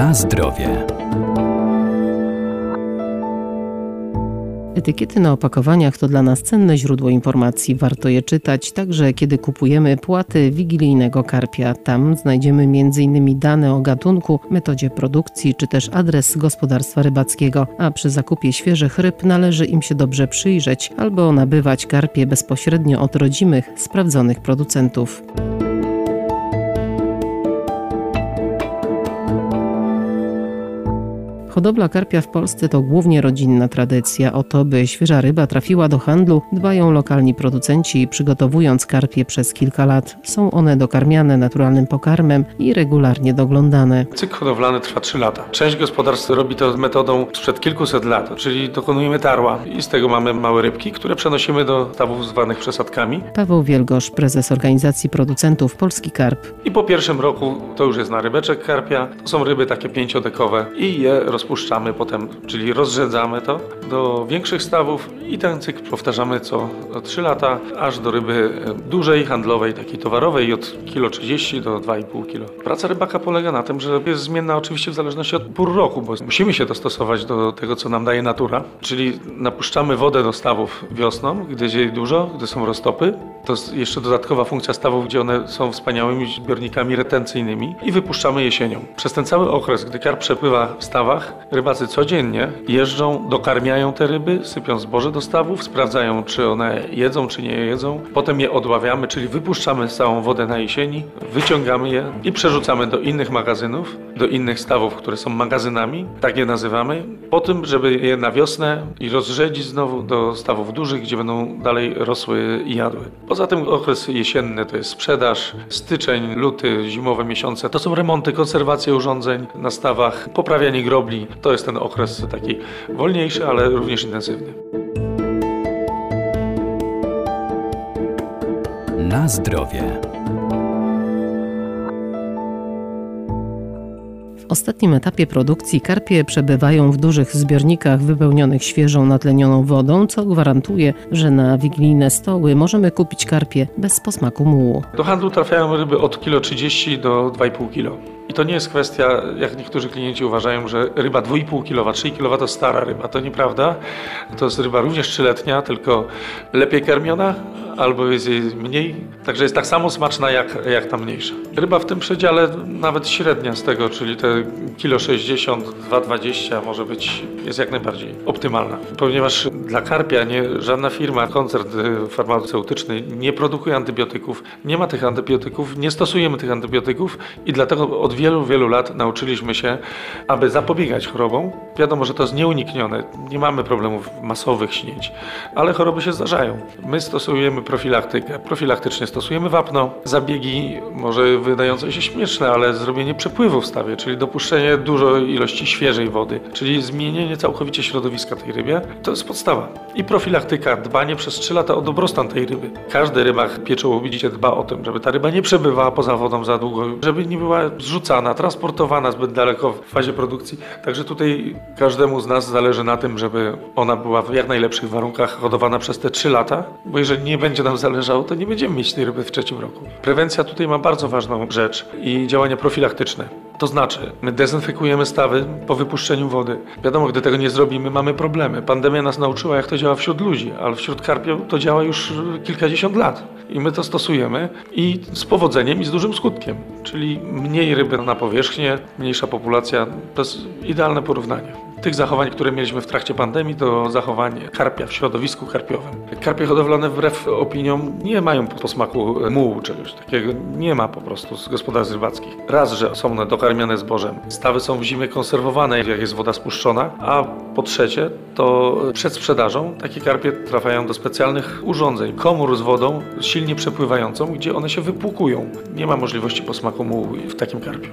Na zdrowie. Etykiety na opakowaniach to dla nas cenne źródło informacji. Warto je czytać, także kiedy kupujemy płaty wigilijnego karpia. Tam znajdziemy m.in. dane o gatunku, metodzie produkcji czy też adres gospodarstwa rybackiego. A przy zakupie świeżych ryb należy im się dobrze przyjrzeć albo nabywać karpie bezpośrednio od rodzimych, sprawdzonych producentów. Hodowla karpia w Polsce to głównie rodzinna tradycja. O to, by świeża ryba trafiła do handlu, dbają lokalni producenci, przygotowując karpie przez kilka lat. Są one dokarmiane naturalnym pokarmem i regularnie doglądane. Cykl hodowlany trwa 3 lata. Część gospodarstw robi to metodą sprzed kilkuset lat, czyli dokonujemy tarła i z tego mamy małe rybki, które przenosimy do stawów zwanych przesadkami. Paweł Wielgosz, prezes organizacji producentów Polski Karp. I po pierwszym roku to już jest na rybeczek karpia. To są ryby takie pięciodekowe i je rozpuszczamy potem, czyli rozrzedzamy to do większych stawów i ten cykl powtarzamy co 3 lata, aż do ryby dużej, handlowej, takiej towarowej od kilo 30 do 2,5 kg. Praca rybaka polega na tym, że jest zmienna oczywiście w zależności od pór roku, bo musimy się dostosować do tego, co nam daje natura, czyli napuszczamy wodę do stawów wiosną, gdy jest jej dużo, gdy są roztopy. To jest jeszcze dodatkowa funkcja stawów, gdzie one są wspaniałymi zbiornikami retencyjnymi i wypuszczamy jesienią. Przez ten cały okres, gdy karp przepływa w stawach, rybacy codziennie jeżdżą, dokarmiają te ryby, sypią zboże do stawów, sprawdzają, czy one jedzą, czy nie jedzą. Potem je odławiamy, czyli wypuszczamy całą wodę na jesieni, wyciągamy je i przerzucamy do innych magazynów, do innych stawów, które są magazynami, tak je nazywamy, po tym, żeby je na wiosnę i rozrzedzić znowu do stawów dużych, gdzie będą dalej rosły i jadły. Poza tym okres jesienny to jest sprzedaż, styczeń, luty, zimowe miesiące. To są remonty, konserwacje urządzeń na stawach, poprawianie grobli. To jest ten okres taki wolniejszy, ale również intensywny. Na zdrowie. Ostatnim etapie produkcji karpie przebywają w dużych zbiornikach wypełnionych świeżą, natlenioną wodą, co gwarantuje, że na wigilijne stoły możemy kupić karpie bez posmaku mułu. Do handlu trafiają ryby od kilo 30 do 2,5 kg. I to nie jest kwestia, jak niektórzy klienci uważają, że ryba 2,5 kg, 3 kg to stara ryba. To nieprawda. To jest ryba również trzyletnia, tylko lepiej karmiona albo jest jej mniej. Także jest tak samo smaczna jak, jak ta mniejsza. Ryba w tym przedziale nawet średnia z tego, czyli te kilo 60, 2,20 może być, jest jak najbardziej optymalna. Ponieważ dla karpia nie, żadna firma, koncern farmaceutyczny nie produkuje antybiotyków, nie ma tych antybiotyków, nie stosujemy tych antybiotyków i dlatego od wielu, wielu lat nauczyliśmy się, aby zapobiegać chorobom. Wiadomo, że to jest nieuniknione, nie mamy problemów masowych śnięć, ale choroby się zdarzają. My stosujemy profilaktykę. Profilaktycznie stosujemy wapno, zabiegi może wydające się śmieszne, ale zrobienie przepływu w stawie, czyli dopuszczenie dużej ilości świeżej wody, czyli zmienienie całkowicie środowiska tej rybie, to jest podstawa. I profilaktyka, dbanie przez 3 lata o dobrostan tej ryby. Każdy rybak pieczołowicie dba o tym, żeby ta ryba nie przebywała poza wodą za długo, żeby nie była zrzucana, transportowana zbyt daleko w fazie produkcji. Także tutaj każdemu z nas zależy na tym, żeby ona była w jak najlepszych warunkach hodowana przez te 3 lata, bo jeżeli nie będzie nam zależało, to nie będziemy mieć tej ryby w trzecim roku. Prewencja tutaj ma bardzo ważną rzecz i działania profilaktyczne. To znaczy, my dezynfekujemy stawy po wypuszczeniu wody. Wiadomo, gdy tego nie zrobimy, mamy problemy. Pandemia nas nauczyła, jak to działa wśród ludzi, ale wśród karpiów to działa już kilkadziesiąt lat. I my to stosujemy i z powodzeniem i z dużym skutkiem. Czyli mniej ryby na powierzchnię, mniejsza populacja. To jest idealne porównanie tych zachowań, które mieliśmy w trakcie pandemii, to zachowanie karpia w środowisku karpiowym. Karpie hodowlane wbrew opiniom nie mają posmaku mułu czegoś takiego. Nie ma po prostu z gospodarstw rybackich. Raz, że są one dokarmione zbożem. Stawy są w zimie konserwowane, jak jest woda spuszczona. A po trzecie, to przed sprzedażą takie karpie trafiają do specjalnych urządzeń, komór z wodą silnie przepływającą, gdzie one się wypłukują. Nie ma możliwości posmaku mułu w takim karpiu.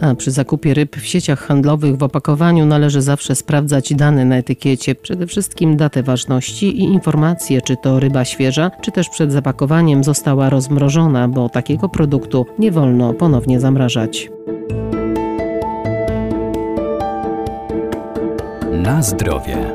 A przy zakupie ryb w sieciach handlowych w opakowaniu należy zawsze sprawdzać dane na etykiecie, przede wszystkim datę ważności i informacje, czy to ryba świeża, czy też przed zapakowaniem została rozmrożona, bo takiego produktu nie wolno ponownie zamrażać. Na zdrowie.